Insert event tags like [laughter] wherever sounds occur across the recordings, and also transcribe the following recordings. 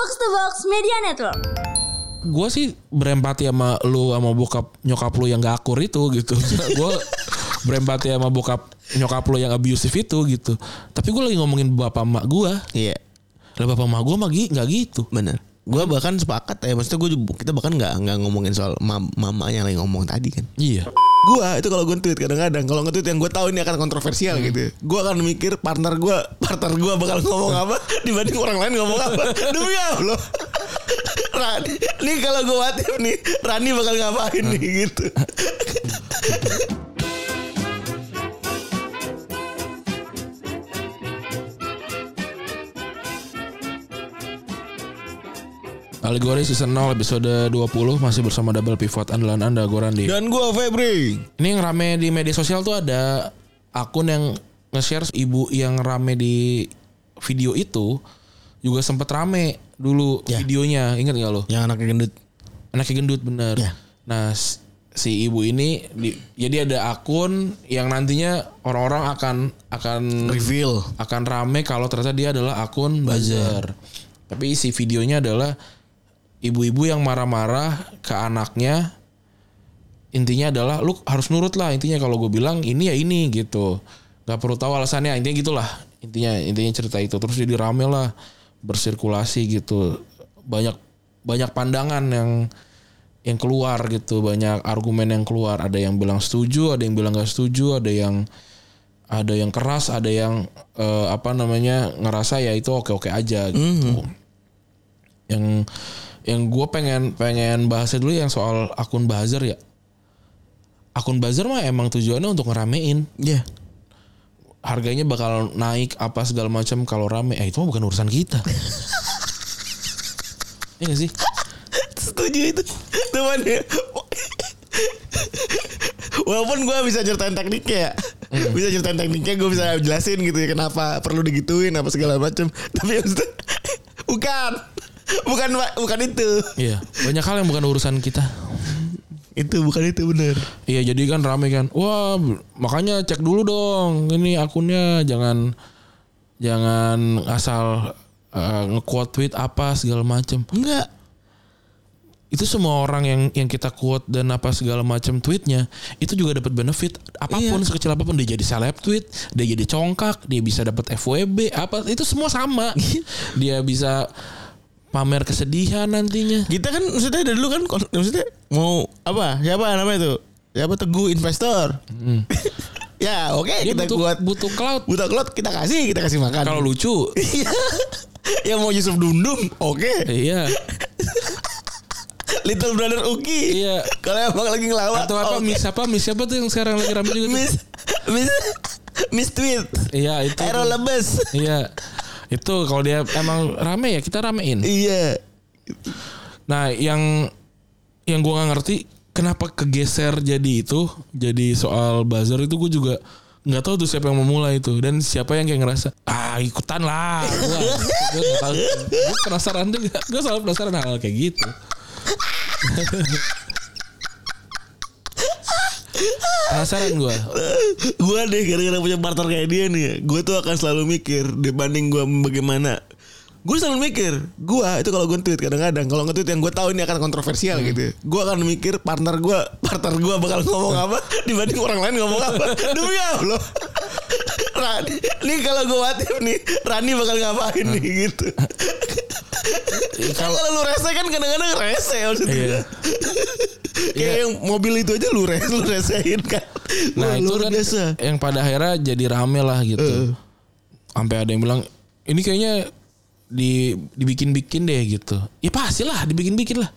Box to Box Media Network. gue sih berempati sama lu sama bokap nyokap lu yang gak akur itu gitu [laughs] gue berempati sama bokap nyokap lu yang abusive itu gitu tapi gue lagi ngomongin bapak emak gue Iya. lah bapak emak gue mah nggak gitu Bener. Gue bahkan sepakat ya. Maksudnya gue kita bahkan nggak nggak ngomongin soal mam mamanya yang lagi ngomong tadi kan. iya Gua itu kalau gue tweet kadang-kadang kalau nge-tweet yang gue tahu ini akan kontroversial gitu. Gue akan mikir partner gue partner gue bakal ngomong apa [laughs] dibanding orang lain ngomong apa. Demi Allah. Rani, nih kalau gue watif nih, Rani bakal ngapain nih gitu. [laughs] Alegori season 0 episode 20 masih bersama double pivot andalan anda gue Randi Dan gue Febri. ini yang rame di media sosial tuh ada akun yang nge-share ibu yang rame di video itu juga sempet rame dulu Ya. videonya inget gak lo Yang anaknya gendut. anaknya gendut bener. Ya. Nah si ibu ini di- jadi ada akun yang nantinya orang-orang akan akan Reveal. akan rame kalau ternyata dia adalah akun buzzer. Tapi isi videonya adalah ibu-ibu yang marah-marah ke anaknya. Intinya adalah lu harus nurut lah intinya kalau gue bilang ini ya ini gitu. Gak perlu tahu alasannya intinya gitulah. Intinya intinya cerita itu terus jadi rame lah bersirkulasi gitu. Banyak banyak pandangan yang yang keluar gitu banyak argumen yang keluar ada yang bilang setuju ada yang bilang gak setuju ada yang ada yang keras ada yang eh, apa namanya ngerasa ya itu oke oke aja gitu yang yang gue pengen pengen bahasnya dulu yang soal akun buzzer ya akun buzzer mah emang tujuannya untuk ngeramein Iya. harganya bakal naik apa segala macam kalau rame eh itu mah bukan urusan kita [laughs] Iya gak sih Setuju itu. Teman ya. Walaupun gue bisa ceritain tekniknya ya. Bisa ceritain tekniknya gue bisa jelasin gitu ya kenapa perlu digituin apa segala macam. Tapi maksudnya bukan. [laughs] Bukan bukan itu. Iya banyak hal yang bukan urusan kita Itu bukan itu bener. Iya jadi kan rame kan. Wah makanya cek dulu dong. Ini akunnya jangan jangan asal uh, nge-quote tweet apa segala macam. Enggak. Itu semua orang yang yang kita quote dan apa segala macam tweetnya itu juga dapat benefit apa pun Iya. sekecil apa pun dia jadi seleb tweet, dia jadi congkak, dia bisa dapat FWB apa itu semua sama. [laughs] dia bisa pamer kesedihan nantinya. Kita kan maksudnya dari dulu kan maksudnya mau apa? Siapa namanya itu? Siapa teguh investor? [laughs] ya oke Dia kita butuh buat butuh cloud. buta klot kita kasih kita kasih makan. Kalau lucu, [laughs] Iya. yang mau Yusuf Dundum, oke. iya. [laughs] Little Brother Uki. Iya. Kalau emang lagi ngelawak. Atau apa oke. Miss apa Miss siapa tuh yang sekarang lagi rame juga tuh? Miss Miss Miss Tweet. Iya itu. Aero Lebes. Iya. Itu kalau dia emang rame ya kita ramein. Iya. Nah, yang yang gua nggak ngerti kenapa kegeser jadi itu jadi soal buzzer itu gue juga nggak tahu tuh siapa yang memulai itu dan siapa yang kayak ngerasa ah ikutan lah gue tahu gue penasaran deh gue selalu penasaran hal, -hal kayak gitu [laughs] penasaran gue Gua deh gara-gara punya partner kayak dia nih. ya, Gue tuh akan selalu mikir dibanding gua bagaimana. Gue selalu mikir, gua itu kalau gue tweet kadang-kadang kalau nge-tweet yang gue tahu ini akan kontroversial gitu. Gue akan mikir partner gua partner gua bakal ngomong apa [laughs] dibanding orang lain ngomong apa. Demi Allah. Rani, nih kalau gue watif nih, Rani bakal ngapain nih gitu. Kan kalau lu rese kan kadang-kadang rese maksudnya. Iya. Kayak yang mobil itu aja lu res, lu resein kan. Nah Wah, itu kan biasa. yang pada akhirnya jadi rame lah gitu. Sampai ada yang bilang ini kayaknya di dibikin-bikin deh gitu. Ya pastilah dibikin-bikin lah.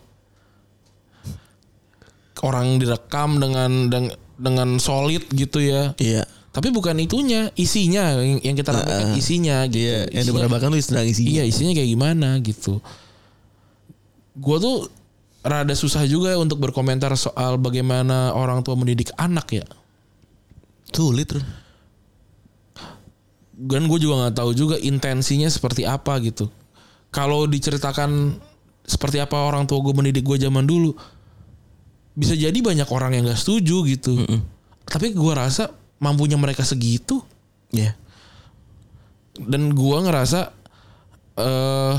Orang direkam dengan dengan, dengan solid gitu ya. Iya. Tapi bukan itunya, isinya yang, yang kita ramekan isinya gitu. Iya, yang Isinya- diperdebatkan tuh sedang isinya. Iya isinya kayak gimana gitu. Gue tuh rada susah juga untuk berkomentar soal bagaimana orang tua mendidik anak ya. Sulit tuh. dan gue juga nggak tahu juga intensinya seperti apa gitu. Kalau diceritakan seperti apa orang tua gue mendidik gue zaman dulu, bisa jadi banyak orang yang nggak setuju gitu. Tapi gue rasa mampunya mereka segitu, Iya. dan gue ngerasa eh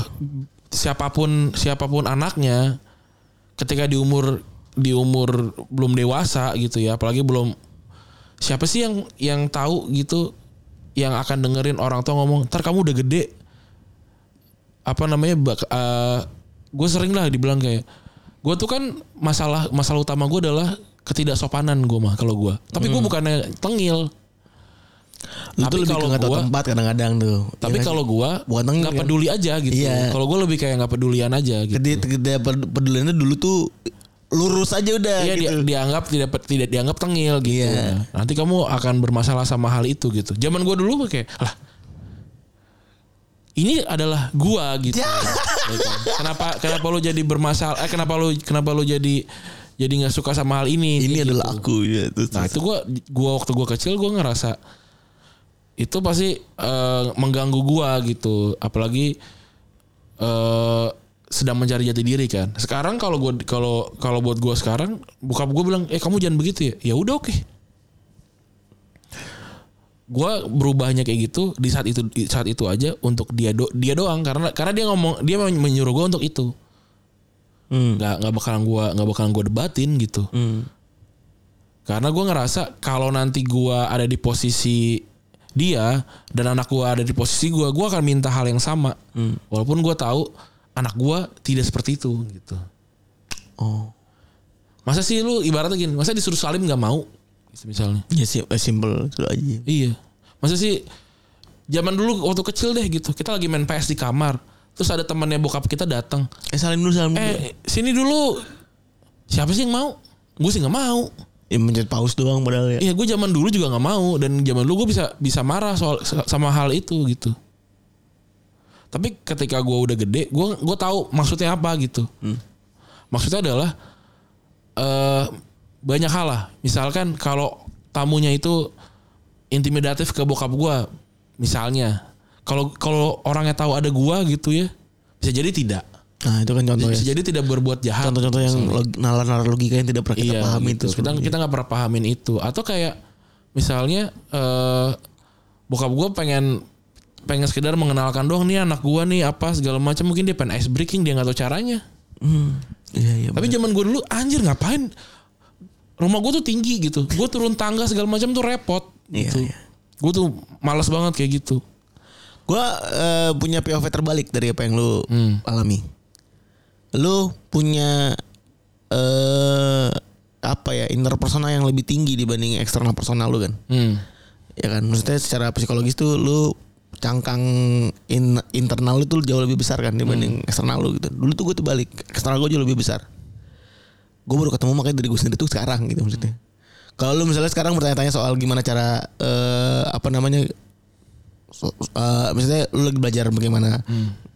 siapa pun siapa pun anaknya ketika di umur di umur belum dewasa gitu ya apalagi belum siapa sih yang yang tahu gitu yang akan dengerin orang tua ngomong ntar kamu udah gede apa namanya bak- eh, gue sering lah dibilang kayak gue tuh kan masalah masalah utama gue adalah ketidaksopanan gue mah kalau gue tapi gue bukannya tengil Lu Tapi tuh lebih ke kalau gua- tempat kadang-kadang tuh. tapi Ya kalau gue Bukan tengil nggak kan? peduli aja gitu Iya. kalau gue lebih kayak nggak pedulian aja gitu gede gede peduliannya dulu tuh lurus aja udah Iya gitu. dianggap tidak tidak dianggap tengil gitu. Iya. Nah, nanti kamu akan bermasalah sama hal itu gitu. Zaman gue dulu kayak lah ini adalah gua gitu. Ya. Ya kan? Kenapa kenapa lu jadi bermasalah? Eh, kenapa lu kenapa lu jadi jadi nggak suka sama hal ini? Ini Gitu. adalah aku ya. Terus, Nah itu gua gua waktu gua kecil gua ngerasa itu pasti eh, mengganggu gua gitu. Apalagi eh sedang mencari jati diri kan. Sekarang kalau gua kalau kalau buat gua sekarang bokap gua bilang, "Eh kamu jangan begitu ya." Ya udah oke. Gua berubahnya kayak gitu di saat itu di saat itu aja untuk dia do, dia doang karena karena dia ngomong dia menyuruh gua untuk itu. Hmm. nggak nggak bakalan gua nggak bakalan gua debatin gitu. Hmm. Karena gue ngerasa kalau nanti gue ada di posisi dia dan anak gue ada di posisi gue, gue akan minta hal yang sama. Walaupun gue tahu anak gue tidak seperti itu gitu. Oh. Masa sih lu ibaratnya gini, masa disuruh salim nggak mau? Gitu misalnya. Ya sih eh, simple itu aja. Iya. Masa sih zaman dulu waktu kecil deh gitu, kita lagi main PS di kamar, terus ada temannya bokap kita datang, Eh salim dulu salim dulu. eh sini dulu. Siapa sih yang mau? Gue sih nggak mau. Ya mencet pause doang padahal ya. Iya gue zaman dulu juga nggak mau dan zaman dulu gue bisa bisa marah soal sama hal itu gitu. Tapi ketika gue udah gede, gue gue tahu maksudnya apa gitu. Maksudnya adalah eh banyak hal lah. Misalkan kalau tamunya itu intimidatif ke bokap gue, misalnya. Kalau kalau orangnya tahu ada gue gitu ya, bisa jadi tidak. Nah itu kan contoh ya. Bisa jadi tidak berbuat jahat. Contoh-contoh yang nalar-nalar logika yang tidak pernah kita Iya, pahami gitu. itu. Kita kita nggak pernah pahamin itu. Atau kayak misalnya eh bokap gue pengen pengen sekedar mengenalkan doang nih anak gue nih apa segala macam mungkin dia pengen ice breaking dia nggak tahu caranya. Hmm. Iya iya. Tapi zaman gue dulu anjir ngapain? Rumah gue tuh tinggi gitu. Gue turun tangga segala macam tuh repot. Iya, Gitu. iya. Gue tuh malas banget kayak gitu. Gue eh, punya POV terbalik dari apa yang lu Hmm. alami. Lu punya eh apa ya interpersonal yang lebih tinggi dibanding eksternal personal lu kan? Hmm. Ya kan, maksudnya secara psikologis tuh lu cangkang in, internal lu tuh jauh lebih besar kan dibanding eksternal lu gitu. Dulu tuh gue tuh balik, eksternal gue jauh lebih besar. Gue baru ketemu makanya dari gue sendiri tuh sekarang gitu maksudnya. Kalau lu misalnya sekarang bertanya-tanya soal gimana cara eh, apa namanya so, eh, misalnya lu lagi belajar bagaimana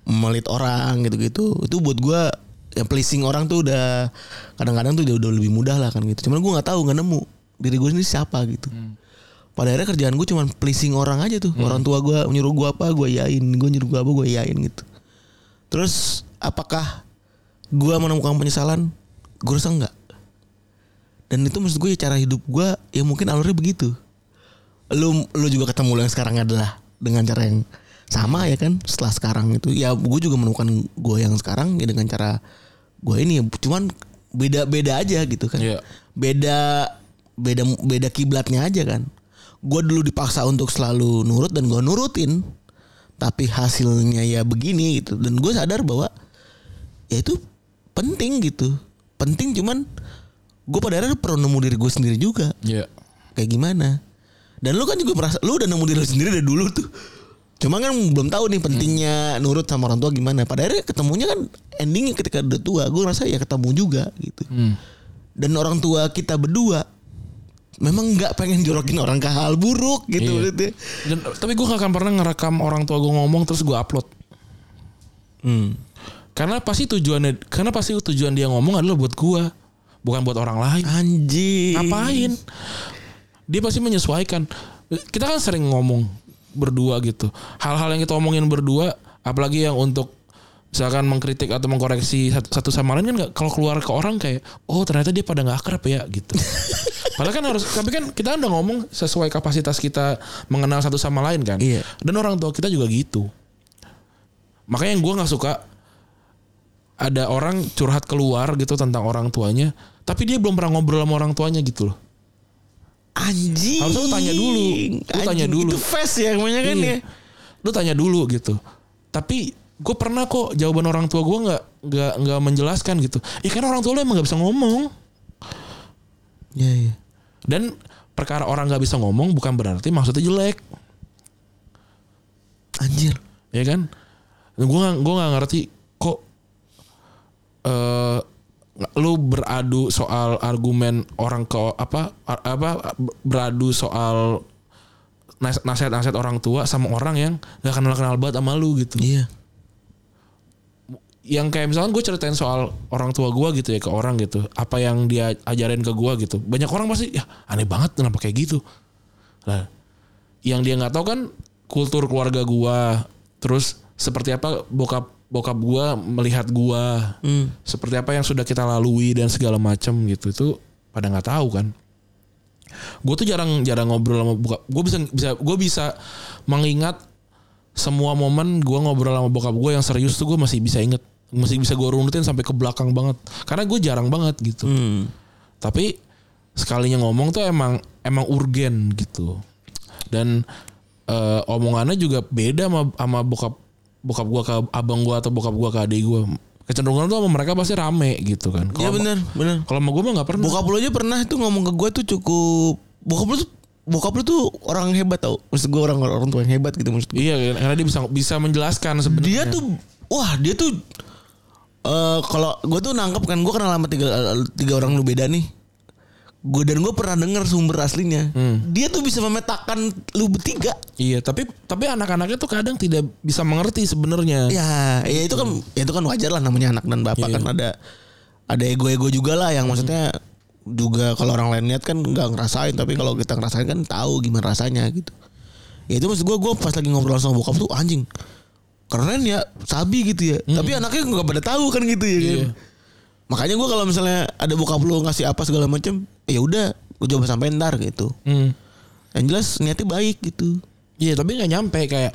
melit orang gitu-gitu itu buat gua yang pleasing orang tuh udah kadang-kadang tuh udah, udah lebih mudah lah kan gitu. Cuman gua nggak tahu nggak nemu diri gue sendiri siapa gitu. Pada akhirnya kerjaan gue cuman pleasing orang aja tuh. Orang tua gua nyuruh gua apa gua iyain gue nyuruh gua apa gua iyain gitu. Terus apakah gua menemukan penyesalan? Gue rasa enggak dan itu maksud gue cara hidup gua ya mungkin alurnya begitu. Lu lu juga ketemu lu yang sekarang adalah dengan cara yang sama ya kan setelah sekarang itu. Ya gue juga menemukan gue yang sekarang ya dengan cara gue ini ya. Cuman beda beda aja gitu kan. Iya. beda beda beda kiblatnya aja kan. Gue dulu dipaksa untuk selalu nurut dan gue nurutin tapi hasilnya ya begini gitu. Dan gue sadar bahwa ya itu penting gitu. Penting cuman gue pada akhirnya perlu nemu diri gue sendiri juga. Iya. kayak gimana dan lu kan juga merasa lu udah nemu diri lu sendiri dari dulu tuh cuma kan belum tahu nih pentingnya nurut sama orang tua gimana pada akhirnya ketemunya kan endingnya ketika udah tua gue rasa ya ketemu juga gitu Hmm. dan orang tua kita berdua memang nggak pengen jorokin orang ke hal buruk gitu Iya. Dan tapi gue gak akan pernah ngerekam orang tua gue ngomong terus gue upload. Hmm. Karena pasti tujuannya karena pasti tujuan dia ngomong adalah buat gua, bukan buat orang lain. Anjing. Ngapain? Dia pasti menyesuaikan. Kita kan sering ngomong berdua gitu. Hal-hal yang kita omongin berdua, apalagi yang untuk misalkan mengkritik atau mengkoreksi satu, sama lain kan nggak kalau keluar ke orang kayak oh ternyata dia pada nggak akrab ya gitu. [laughs] Padahal kan harus tapi kan kita udah ngomong sesuai kapasitas kita mengenal satu sama lain kan. Iya. Dan orang tua kita juga gitu. Makanya yang gue nggak suka ada orang curhat keluar gitu tentang orang tuanya, tapi dia belum pernah ngobrol sama orang tuanya gitu loh. Anjing. Harusnya lu tanya dulu. Lu tanya dulu. Itu face ya namanya kan Iya. ya. Lu tanya dulu gitu. Tapi gue pernah kok jawaban orang tua gue nggak nggak nggak menjelaskan gitu. Ya kan orang tua lu emang nggak bisa ngomong. Iya iya. Dan perkara orang nggak bisa ngomong bukan berarti maksudnya jelek, Anjir. ya kan? Gue nggak gue nggak ngerti kok eh lu beradu soal argumen orang ke apa apa beradu soal nas- nasihat-nasihat orang tua sama orang yang nggak kenal kenal banget sama lu gitu. Iya. yang kayak misalkan gue ceritain soal orang tua gue gitu ya ke orang gitu apa yang dia ajarin ke gue gitu banyak orang pasti ya aneh banget kenapa kayak gitu lah yang dia nggak tahu kan kultur keluarga gue terus seperti apa bokap bokap gue melihat gue Hmm. seperti apa yang sudah kita lalui dan segala macam gitu itu pada nggak tahu kan. Gue tuh jarang jarang ngobrol sama bokap. Gue bisa bisa gue bisa mengingat semua momen gue ngobrol sama bokap gue yang serius tuh gue masih bisa inget masih bisa gue runutin sampai ke belakang banget. Karena gue jarang banget gitu. Hmm. tapi sekalinya ngomong tuh emang emang urgen gitu. Dan eh, omongannya juga beda sama sama bokap bokap gua ke abang gua atau bokap gua ke adik gua kecenderungan tuh sama mereka pasti rame gitu kan. Iya Kalau benar, benar. kalau sama gua mah nggak pernah. Bokap lu aja pernah tuh ngomong ke gue tuh cukup bokap lu tuh bokap lu tuh orang hebat tau. Maksud gue orang orang tua yang hebat gitu maksud gue iya karena dia bisa bisa menjelaskan sebenarnya. Dia tuh wah dia tuh eh kalau gue tuh nangkep kan gue kenal sama tiga tiga orang lu beda nih gue dan gue pernah denger sumber aslinya. Dia tuh bisa memetakan lu bertiga. Iya tapi tapi anak-anaknya tuh kadang tidak bisa mengerti sebenarnya. Ya ya itu kan ya itu kan wajar lah namanya anak dan bapak Iya. kan ada ada ego-ego juga lah yang maksudnya juga kalau orang lain lihat kan nggak ngerasain tapi kalau kita ngerasain kan tahu gimana rasanya gitu. Ya itu maksud gue gue pas lagi ngobrol sama bokap tuh anjing keren ya sabi gitu ya. Tapi anaknya nggak pada tahu kan gitu ya kan? Iya. Makanya gue kalau misalnya ada bokap lu ngasih apa segala macem ya udah gue coba sampai ntar gitu. Hmm. yang jelas niatnya baik gitu. Iya tapi nggak nyampe kayak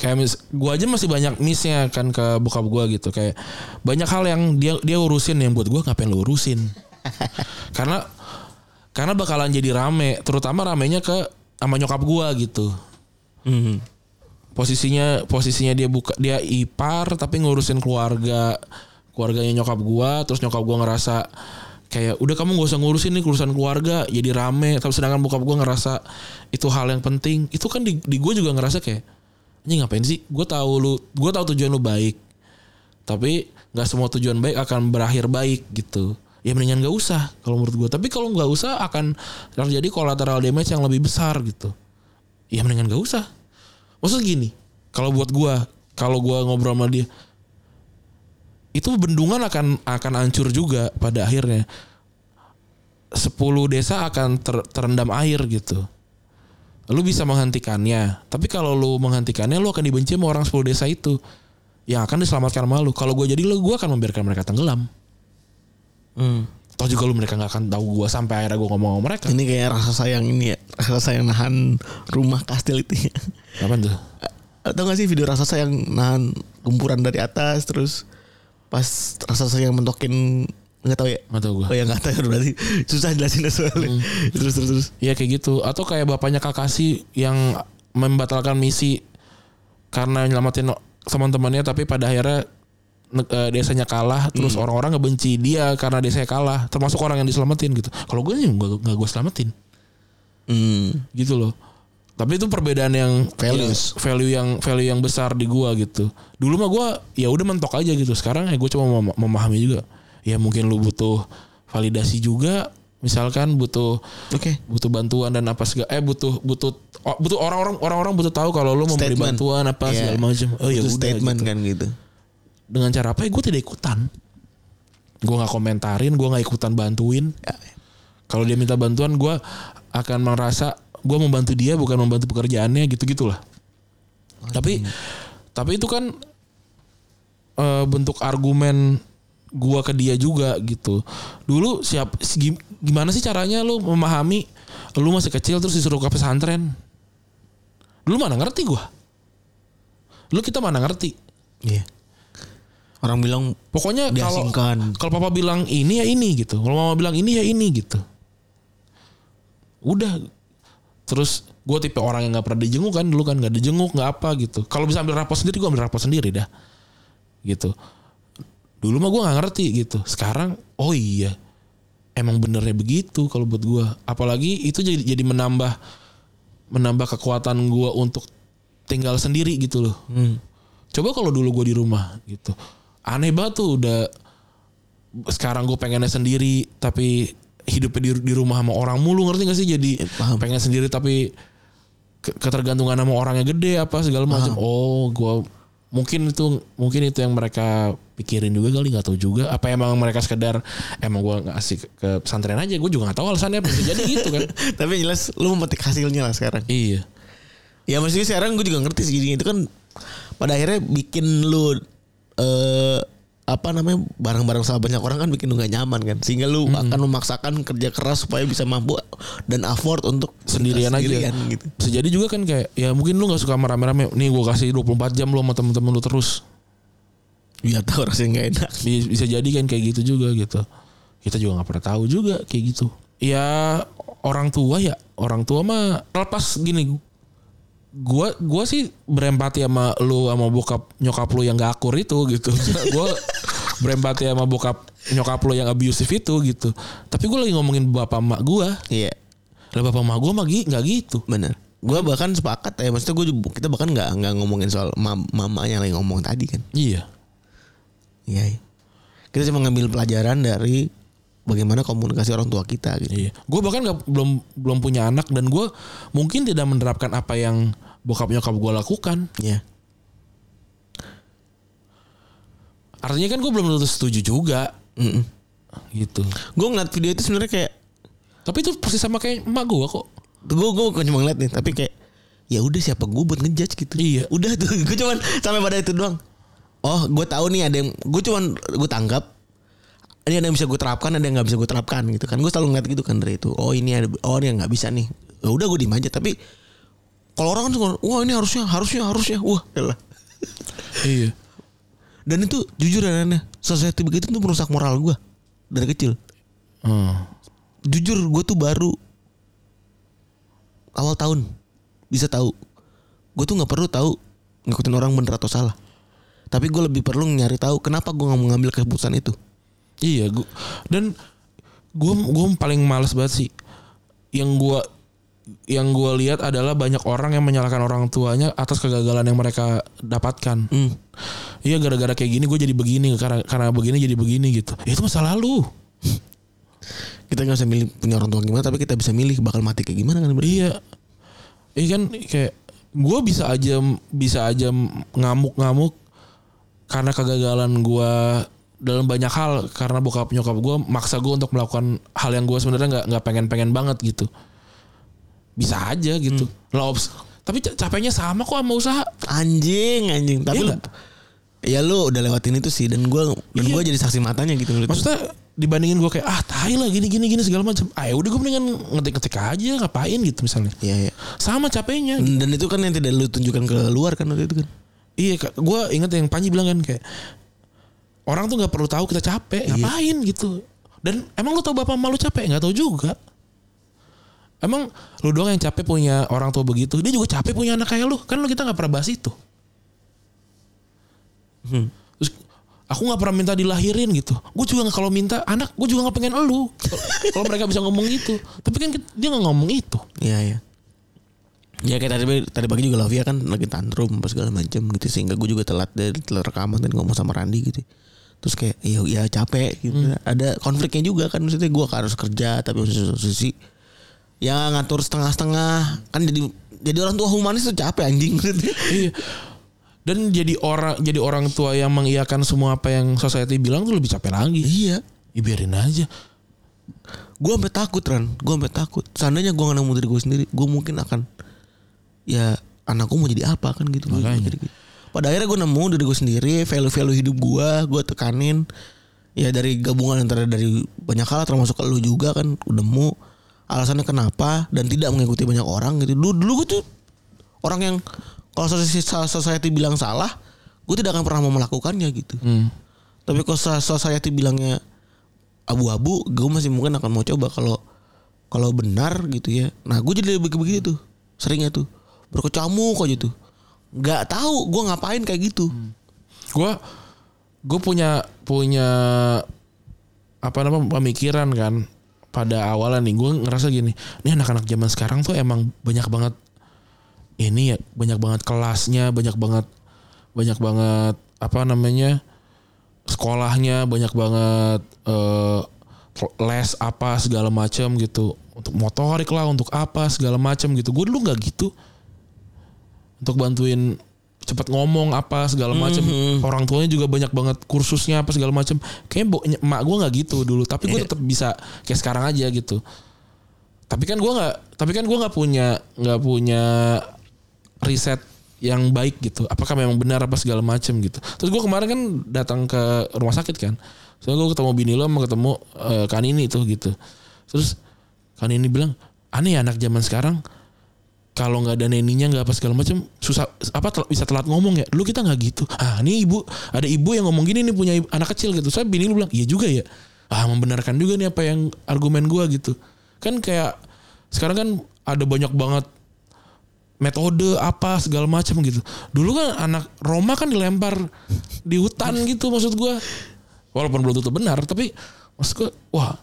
kayak mis, gua aja masih banyak missnya kan ke bokap gua gitu. Kayak banyak hal yang dia dia urusin yang buat gua ngapain lu urusin? [laughs] Karena karena bakalan jadi rame terutama ramenya ke sama nyokap gua gitu. Hmm. posisinya posisinya dia buka dia ipar tapi ngurusin keluarga keluarganya nyokap gua terus nyokap gua ngerasa kayak udah kamu gak usah ngurusin nih urusan keluarga jadi rame. Tapi sedangkan bokap gua ngerasa itu hal yang penting. Itu kan di, di gua juga ngerasa kayak ini ngapain sih? Gue tahu lu gue tahu tujuan lu baik. Tapi nggak semua tujuan baik akan berakhir baik gitu. Ya mendingan gak usah kalau menurut gua. Tapi kalau nggak usah akan terjadi collateral damage yang lebih besar gitu. Ya mendingan gak usah. Maksud gini kalau buat gua kalau gua ngobrol sama dia itu bendungan akan akan hancur juga pada akhirnya. 10 desa akan ter- terendam air gitu. Lu bisa menghentikannya tapi kalau lu menghentikannya lu akan dibenci sama orang 10 desa itu. Yang akan diselamatkan sama lu. Kalau gue jadi lu gue akan membiarkan mereka tenggelam. Hmm. toh juga lu mereka nggak akan tahu gue sampai akhirnya gue ngomong sama mereka. Ini kayak rasa sayang ini ya Rasa sayang nahan rumah kastil itu ya. Apa tuh? Atau gak sih video rasa sayang nahan gempuran dari atas Terus pas rasa sayang mentokin nggak tahu ya? Nggak tahu gue Oh ya nggak tahu ya, [laughs] berarti. Susah jelasinnya soalnya. [laughs] Terus terus terus. Iya kayak gitu. Atau kayak bapaknya Kakashi yang membatalkan misi karena nyelamatin teman-temannya tapi pada akhirnya eh, desanya kalah terus orang-orang ngebenci dia karena desanya kalah. Termasuk orang yang diselamatin gitu. Kalau gue sih nggak gue selamatin. Hmm. gitu loh. Tapi itu perbedaan yang Values. ya, value yang value yang besar di gua gitu. Dulu mah gua ya udah mentok aja gitu. Sekarang ya gue coba mem- memahami juga. Ya mungkin lu butuh validasi juga. Misalkan butuh Oke butuh bantuan dan apa segala eh butuh butuh oh, butuh orang-orang orang-orang butuh tahu kalau lu memberi Statement. bantuan apa Iya. segala macam. Oh ya udah statement gitu. kan gitu Dengan cara apa? Ya gue tidak ikutan. Gue nggak komentarin, gue nggak ikutan bantuin. ya. Kalau dia minta bantuan, gue akan merasa gue membantu dia bukan membantu pekerjaannya gitu gitulah. Tapi tapi itu kan eh, bentuk argumen gua ke dia juga gitu. Dulu siap si- gimana sih caranya lu memahami lu masih kecil terus disuruh ke pesantren? Dulu mana ngerti gua. Lu kita mana ngerti? Iya Orang bilang Pokoknya kalau Diasingkan. kalau papa bilang ini ya ini gitu. Kalau mama bilang ini ya ini gitu. Udah. Terus gue tipe orang yang nggak pernah dijenguk kan dulu kan nggak dijenguk nggak apa gitu. Kalau bisa ambil rapor sendiri gue ambil rapor sendiri dah. Gitu. Dulu mah gue nggak ngerti gitu. Sekarang oh iya emang benernya begitu kalau buat gue. Apalagi itu jadi jadi menambah menambah kekuatan gue untuk tinggal sendiri gitu loh. hmm, Coba kalau dulu gue di rumah gitu. Aneh banget tuh udah sekarang gue pengennya sendiri tapi hidupnya di, di rumah sama orang mulu ngerti gak sih jadi paham. pengen sendiri tapi ke- ketergantungan sama orangnya gede apa segala macam. Oh, gue mungkin itu mungkin itu yang mereka pikirin juga kali nggak tahu juga apa emang mereka sekedar emang gue nggak asik ke pesantren aja gue juga nggak tahu alasannya apa bisa jadi gitu kan [laughs] Tapi jelas lu memetik hasilnya lah sekarang. iya Ya maksudnya sekarang gue juga ngerti sih itu kan pada akhirnya bikin lu eh apa namanya barang-barang sama banyak orang kan bikin lu gak nyaman kan. Sehingga lu akan memaksakan kerja keras supaya bisa mampu dan afford untuk sendirian aja. gitu. bisa jadi juga kan kayak ya mungkin lu nggak suka sama rame-rame nih gue kasih 24 jam lu sama temen-temen lu terus. Biar tahu rasanya gak enak. Bi- bisa jadi kan kayak gitu juga gitu. Kita juga nggak pernah tahu juga kayak gitu. Ya orang tua ya orang tua mah lepas gini gua gua sih berempati sama lu sama bokap nyokap lu yang gak akur itu gitu [laughs] gua berempati sama bokap nyokap lu yang abusive itu gitu tapi gue lagi ngomongin bapak emak gua Iya lah bapak emak gua mah nggak gitu bener. Gue bahkan sepakat ya maksudnya gue kita bahkan nggak nggak ngomongin soal mam mama yang lagi ngomong tadi kan. iya Iya. iya. Kita cuma ngambil pelajaran dari bagaimana komunikasi orang tua kita gitu. Iya, gue bahkan nggak belum belum punya anak dan gue mungkin tidak menerapkan apa yang bokap nyokap gue lakukan. Iya. Artinya kan gue belum tentu setuju juga, Mm-mm. gitu. Gue ngeliat video itu sebenarnya kayak Tapi itu persis sama kayak emak gue kok. gue gue cuma ngeliat nih tapi kayak ya udah siapa gue buat ngejudge gitu Iya. udah tuh [laughs] gue cuman sampai pada itu doang oh gue tahu nih ada yang gue cuman gue tanggap ini ada yang bisa gue terapkan ada yang nggak bisa gue terapkan gitu kan. Gue selalu ngeliat gitu kan dari itu. Oh ini ada oh ini yang nggak bisa nih. Ya udah gue diem aja. Tapi kalau orang kan suka wah ini harusnya harusnya harusnya. Wah elah. [laughs] Iya. dan itu jujur dan aneh society begitu tuh merusak moral gue dari kecil. Hmm. jujur gue tuh baru awal tahun bisa tahu. Gue tuh nggak perlu tahu ngikutin orang bener atau salah. Tapi gue lebih perlu nyari tahu kenapa gue nggak mau ngambil keputusan itu Iya, gua, dan gue gue paling males banget sih. Yang gue yang gue lihat adalah banyak orang yang menyalahkan orang tuanya atas kegagalan yang mereka dapatkan. hmm. Iya gara-gara kayak gini gue jadi begini karena karena begini jadi begini gitu. Ya, itu masa lalu. [laughs] kita nggak bisa milih punya orang tua gimana tapi kita bisa milih bakal mati kayak gimana kan Iya. Iya kan kayak gue bisa aja bisa aja ngamuk-ngamuk karena kegagalan gue dalam banyak hal karena bokap nyokap gue maksa gue untuk melakukan hal yang gue sebenarnya nggak nggak pengen-pengen banget gitu. Bisa aja gitu. Lah, obs- tapi ca- capeknya sama kok sama usaha. anjing anjing tapi nggak? ya lu udah lewatin itu sih dan gue dan Iya. gue jadi saksi matanya gitu. Maksudnya dibandingin gue kayak ah tai lah gini gini gini segala macam. Ah ya udah gue mendingan ngetik-ngetik aja ngapain gitu misalnya. Iya, iya. Sama capeknya. Dan itu kan yang tidak lu tunjukkan ke luar kan waktu itu kan. Iya, gue inget yang Panji bilang kan kayak orang tuh nggak perlu tahu kita capek, ngapain gitu. Dan emang lu tahu bapak malu capek? Nggak tahu juga. Emang lu doang yang capek punya orang tua begitu. Dia juga capek punya anak kayak lu. Kan lu kita nggak pernah bahas itu. Terus aku nggak pernah minta dilahirin gitu. Gue juga kalau minta anak, gue juga nggak pengen elu. [laughs] Kalau mereka bisa ngomong gitu. Tapi kan dia nggak ngomong itu. Iya iya. Ya kayak tadi tadi pagi juga Lavia kan lagi tantrum pas segala macam gitu sehingga gue juga telat dari telat rekaman dan ngomong sama Randi gitu. Terus kayak ya ya capek gitu. Ada konfliknya juga kan maksudnya gue harus kerja tapi satu sisi ya ngatur setengah-setengah kan jadi jadi orang tua humanis tuh capek anjing. [laughs] Iya. Dan jadi orang jadi orang tua yang mengiyakan semua apa yang society bilang tuh lebih capek lagi. iya. Ya biarin aja. Gue sampai takut Ran, gue sampai takut. Seandainya gue gak nemu diri gue sendiri, gue mungkin akan ya anakku mau jadi apa kan gitu. Makanya. gitu. Pada akhirnya gue nemu diri gue sendiri, value-value hidup gue, gue tekanin. Ya dari gabungan antara dari banyak hal termasuk ke lu juga kan udah nemu alasannya kenapa dan tidak mengikuti banyak orang gitu. Dulu dulu gue tuh orang yang kalau society, bilang salah, gue tidak akan pernah mau melakukannya gitu. Hmm. Tapi kalau so- society bilangnya abu-abu, gue masih mungkin akan mau coba kalau kalau benar gitu ya. Nah, gue jadi lebih begitu tuh. Seringnya tuh berkecamuk aja tuh. Nggak tahu gue ngapain kayak gitu. gue gue punya punya apa namanya pemikiran kan pada awalnya nih. Gue ngerasa gini ini anak-anak zaman sekarang tuh emang banyak banget ini ya banyak banget kelasnya banyak banget banyak banget apa namanya sekolahnya banyak banget eh, les apa segala macam gitu. Untuk motorik lah untuk apa segala macam gitu. Gue dulu nggak gitu untuk bantuin cepat ngomong apa segala macam orang tuanya juga banyak banget kursusnya apa segala macam kayak bo- emak gue nggak gitu dulu tapi gue tetap bisa kayak sekarang aja gitu. Tapi kan gue nggak tapi kan gue nggak punya nggak punya riset yang baik gitu. Apakah memang benar apa segala macam gitu. Terus gue kemarin kan datang ke rumah sakit kan. Soalnya gue ketemu bini lo sama ketemu eh, kan ini tuh gitu. Terus kan ini bilang aneh ya anak zaman sekarang kalau nggak ada neninya nggak apa segala macam susah apa tel- bisa telat ngomong ya. Dulu kita nggak gitu. Ah ini ibu ada ibu yang ngomong gini nih punya anak kecil gitu. Saya bini lu bilang iya juga ya. Ah membenarkan juga nih apa yang argumen gua gitu. Kan kayak sekarang kan ada banyak banget metode apa segala macam gitu. Dulu kan anak Roma kan dilempar di hutan gitu maksud gua. Walaupun belum tentu benar tapi maksud gua wah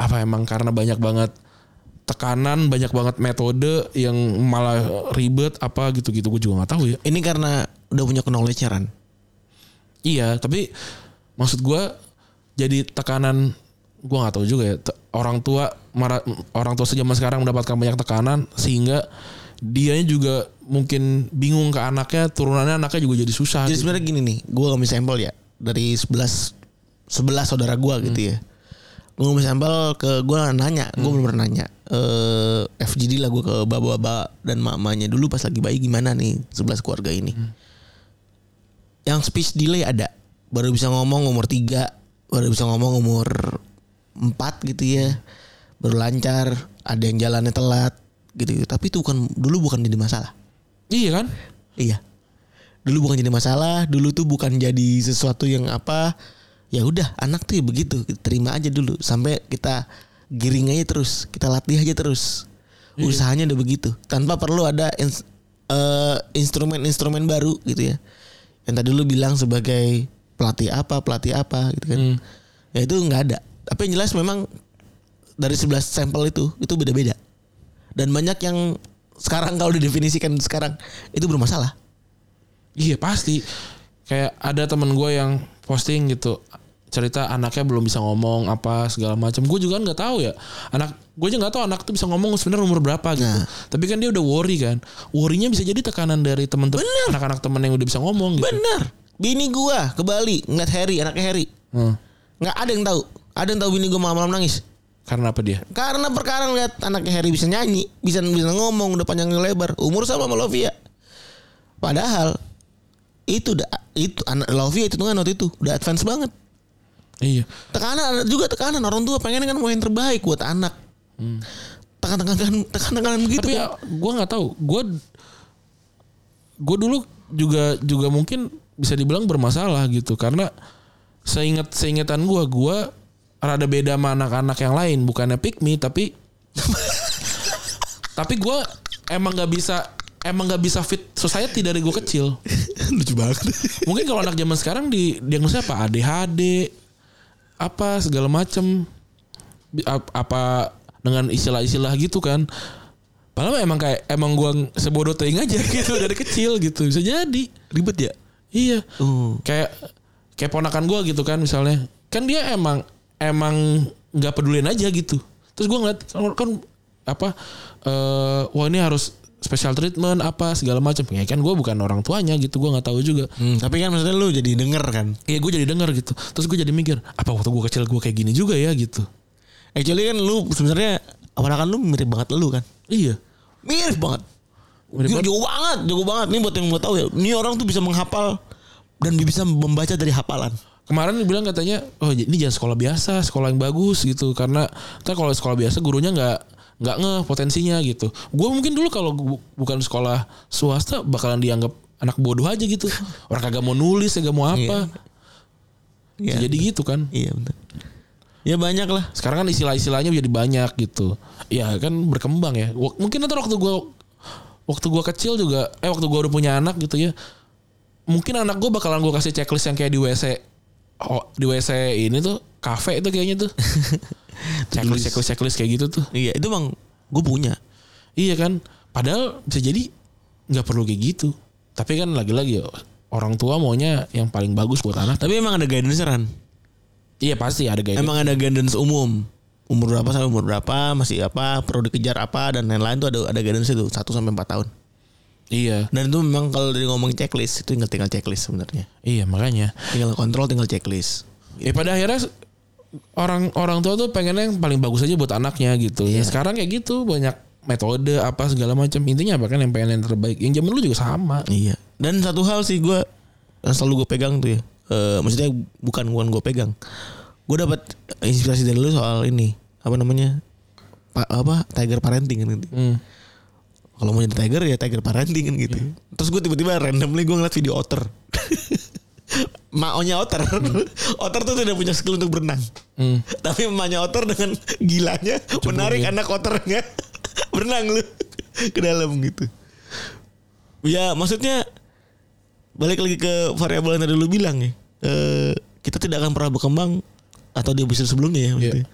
apa emang karena banyak banget tekanan banyak banget metode yang malah ribet apa gitu-gitu gue juga nggak tahu ya Ini karena udah punya knowledge Ran. iya tapi maksud gue jadi tekanan gue nggak tahu juga ya orang tua marah orang tua sejaman sekarang mendapatkan banyak tekanan sehingga dianya juga mungkin bingung ke anaknya turunannya anaknya juga jadi susah Jadi gitu. sebenarnya gini nih, gue ngambil sampel ya dari 11 11 saudara gue gitu ya. Gue ngambil sampel ke gue nanya, gue belum pernah nanya. Eh FGD lah gue ke bapak-bapak dan mamanya dulu pas lagi bayi gimana nih 11 keluarga ini. Yang speech delay ada, baru bisa ngomong umur 3, baru bisa ngomong umur 4 gitu ya. Baru lancar, ada yang jalannya telat gitu. Tapi itu bukan dulu bukan jadi masalah. iya kan Iya. Dulu bukan jadi masalah, dulu tuh bukan jadi sesuatu yang apa. Ya udah, anak tuh ya begitu, terima aja dulu sampai kita giring aja terus, kita latih aja terus. Usahanya udah begitu, tanpa perlu ada ins- eh, instrumen-instrumen baru gitu ya. Yang tadi lu bilang sebagai pelatih apa, pelatih apa gitu kan. Ya itu nggak ada. Tapi yang jelas memang dari 11 sampel itu itu beda-beda. Dan banyak yang sekarang kalau didefinisikan sekarang itu bermasalah. Iya pasti. Kayak ada temen gue yang posting gitu cerita anaknya belum bisa ngomong apa segala macam. Gue juga kan nggak tahu ya. Anak gue aja nggak tahu anak tuh bisa ngomong sebenarnya umur berapa gitu. Nah. Tapi kan dia udah worry kan. Worrynya bisa jadi tekanan dari teman-teman anak-anak temen yang udah bisa ngomong gitu. Bener. Bini gua ke Bali ngeliat Harry, anaknya Harry. Hmm. Nggak ada yang tahu. Ada yang tahu bini gua malam-malam nangis. Karena apa dia? Karena perkara ngeliat anaknya Harry bisa nyanyi, bisa bisa ngomong, udah panjang lebar, umur sama sama Lovia. Padahal itu udah itu anak Lovia itu kan waktu itu udah advance banget. Iya. Tekanan juga tekanan orang tua pengen kan mau yang terbaik buat anak. Tekan-tekanan tekan-tekanan begitu Tapi kan. ya, gue nggak tahu. Gue gue dulu juga juga mungkin bisa dibilang bermasalah gitu karena seingat seingatan gue gue rada beda sama anak-anak yang lain bukannya pick me tapi [laughs] tapi gue emang nggak bisa emang nggak bisa fit society dari gue kecil. [laughs] Lucu banget. mungkin kalau anak zaman sekarang di diagnosa apa? ADHD apa segala macem. Apa dengan istilah-istilah gitu kan. Padahal emang kayak emang gua sebodoh teing aja [laughs] gitu dari kecil gitu. Bisa jadi. Ribet ya? iya. Oh. kayak kayak ponakan gua gitu kan misalnya. Kan dia emang emang nggak pedulin aja gitu. Terus gua ngeliat kan apa eh wah ini harus special treatment apa segala macam ya kan gua bukan orang tuanya gitu gua nggak tahu juga Hmm, tapi kan maksudnya lu jadi denger kan. Iya gue jadi denger gitu Terus gue jadi mikir Apa waktu gue kecil gue kayak gini juga ya gitu Actually kan lu sebenarnya apalagi lu mirip banget lu kan. Iya Mirip banget. Mirip banget. jago banget, jago banget. Nih buat yang mau tahu ya. Ini orang tuh bisa menghafal dan bisa membaca dari hafalan. Kemarin bilang katanya Oh ini jangan sekolah biasa Sekolah yang bagus gitu Karena Ntar kalau sekolah biasa gurunya nggak nggak ngeh potensinya gitu Gue mungkin dulu kalau bukan sekolah swasta Bakalan dianggap anak bodoh aja gitu [laughs] Orang kagak mau nulis Kagak mau apa Iya. Jadi gitu kan. Iya benar. Ya banyak lah. Sekarang kan istilah-istilahnya jadi banyak gitu. Ya kan berkembang ya. Mungkin nanti waktu gua waktu gua kecil juga eh waktu gua udah punya anak gitu ya. Mungkin anak gua bakalan gua kasih checklist yang kayak di WC oh, di WC ini tuh kafe itu kayaknya tuh. [laughs] checklist checklist checklist kayak gitu tuh. Iya itu bang gue punya. Iya kan. Padahal bisa jadi nggak perlu kayak gitu. Tapi kan lagi-lagi ya, orang tua maunya yang paling bagus buat anak. Tapi emang ada guidance ran. Iya pasti ada kayak Emang ada guidance umum. Umur berapa sampai umur berapa masih apa perlu dikejar apa dan lain-lain tuh ada ada guidance itu 1 sampai 4 tahun. Iya. Dan itu memang kalau dari ngomong checklist itu tinggal tinggal checklist sebenarnya. Iya makanya. Tinggal kontrol tinggal checklist. Ya pada akhirnya orang orang tua tuh pengennya yang paling bagus aja buat anaknya gitu. Ya sekarang kayak gitu banyak metode apa segala macam. Intinya apa kan yang pengen yang terbaik. Yang zaman dulu juga sama. Iya. Dan satu hal sih gue selalu gue pegang tuh ya. Eh, maksudnya bukan bukan gue pegang. Gue dapat inspirasi dari lu soal ini apa namanya pa, apa tiger parenting kan gitu. Hmm. Kalau mau jadi tiger ya tiger parenting kan gitu. Terus gue tiba-tiba randomly gue ngeliat video otter. [laughs] Maonya otter. otter tuh tidak punya skill untuk berenang. Hmm. Tapi emaknya otter dengan gilanya menarik anak otternya [laughs] berenang lu ke dalam gitu. Ya maksudnya balik lagi ke variabel yang tadi lu bilang ya. Eh, kita tidak akan pernah berkembang atau di episode sebelumnya ya maksudnya.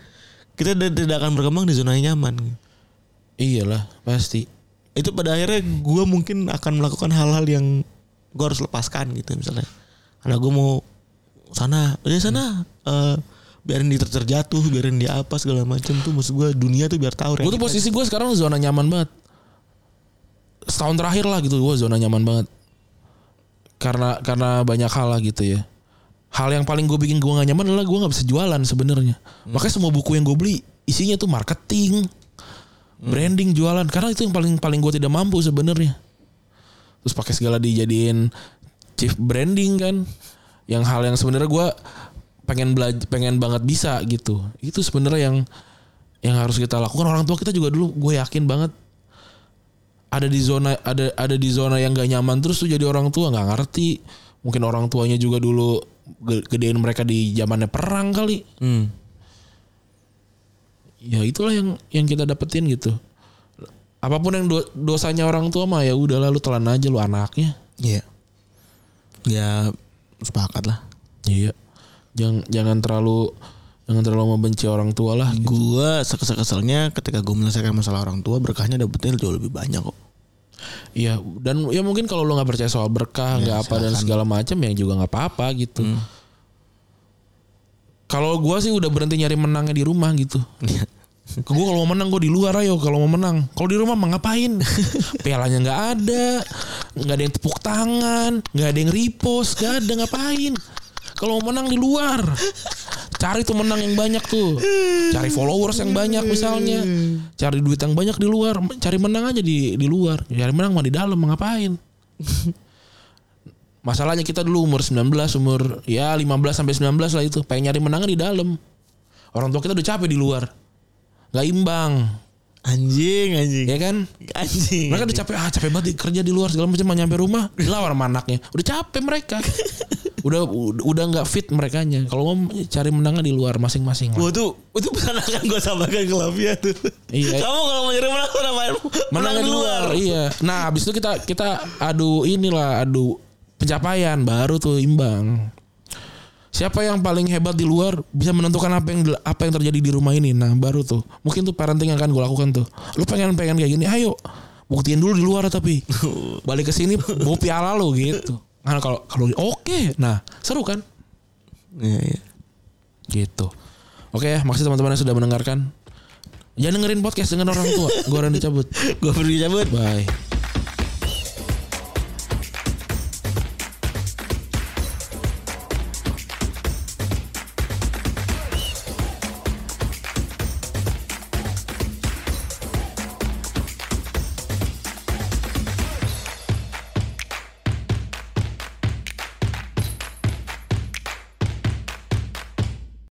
Kita tidak tidak akan berkembang di zona yang nyaman. Iyalah pasti. Itu pada akhirnya gue mungkin akan melakukan hal-hal yang gue harus lepaskan gitu misalnya. Karena gue mau sana, ya sana. eh, biarin dia ter- terjatuh, biarin dia apa segala macam tuh maksud gue dunia tuh biar tahu. Gue tuh posisi gue sekarang zona nyaman banget. Setahun terakhir lah gitu gue zona nyaman banget. Karena karena banyak hal lah gitu ya. Hal yang paling gue bikin gue gak nyaman adalah gue nggak bisa jualan sebenarnya. Makanya semua buku yang gue beli isinya tuh marketing, branding, jualan. Karena itu yang paling paling gue tidak mampu sebenarnya. Terus pakai segala dijadiin chief branding kan. Yang hal yang sebenarnya gue pengen belajar, pengen banget bisa gitu. Itu sebenarnya yang yang harus kita lakukan orang tua kita juga dulu gue yakin banget ada di zona ada ada di zona yang gak nyaman terus tuh jadi orang tua nggak ngerti mungkin orang tuanya juga dulu ge- gedein mereka di zamannya perang kali Hmm. Ya itulah yang yang kita dapetin gitu apa pun yang do- dosanya orang tua mah ya udah lalu telan aja lu anaknya Iya. Ya sepakat lah. iya jangan jangan terlalu jangan terlalu membenci orang tua lah gitu. Gue sekesel-keselnya ketika gue menyelesaikan masalah orang tua berkahnya dapetnya jauh lebih banyak kok. Iya dan ya mungkin kalau lu nggak percaya soal berkah nggak apa dan segala macam ya juga nggak apa-apa gitu. Kalau gua sih udah berhenti nyari menangnya di rumah gitu. [laughs] Ke gue kalau mau menang gue di luar ayo kalau mau menang. Kalau di rumah mah ngapain? [laughs] Pialanya nggak ada, nggak ada yang tepuk tangan, nggak ada yang repost, nggak ada ngapain. Kalau mau menang di luar, cari tuh menang yang banyak tuh, cari followers yang banyak misalnya, cari duit yang banyak di luar, cari menang aja di di luar, cari menang mah di dalam mah ngapain? [laughs] Masalahnya kita dulu umur 19, umur ya 15 sampai 19 lah itu, pengen nyari menangnya di dalam. Orang tua kita udah capek di luar nggak imbang Anjing, anjing. ya kan Anjing. mereka udah capek ah capek banget kerja di luar segala macam nyampe rumah dilawan sama anaknya udah capek mereka [laughs] udah udah nggak fit mereka nya kalau mau cari menangnya di luar masing-masing. Gua tuh itu pesan akan gue sampaikan ke Lavia tuh. Iya. Kamu kalau mau nyari menang tuh namanya menang di luar iya nah habis itu kita kita adu inilah adu pencapaian baru tuh imbang. Siapa yang paling hebat di luar bisa menentukan apa yang apa yang terjadi di rumah ini? Nah baru tuh. Mungkin tuh parenting yang akan gue lakukan tuh. Lu pengen pengen kayak gini ayo buktiin dulu di luar tapi. [laughs] Balik ke sini bawa piala lo gitu. Nah kalau kalau oke nah seru kan? Iya, iya. gitu. Oke ya makasih teman-teman yang sudah mendengarkan. Jangan dengerin podcast dengan orang tua. Gue orang dicabut [laughs] Gue pergi cabut. bye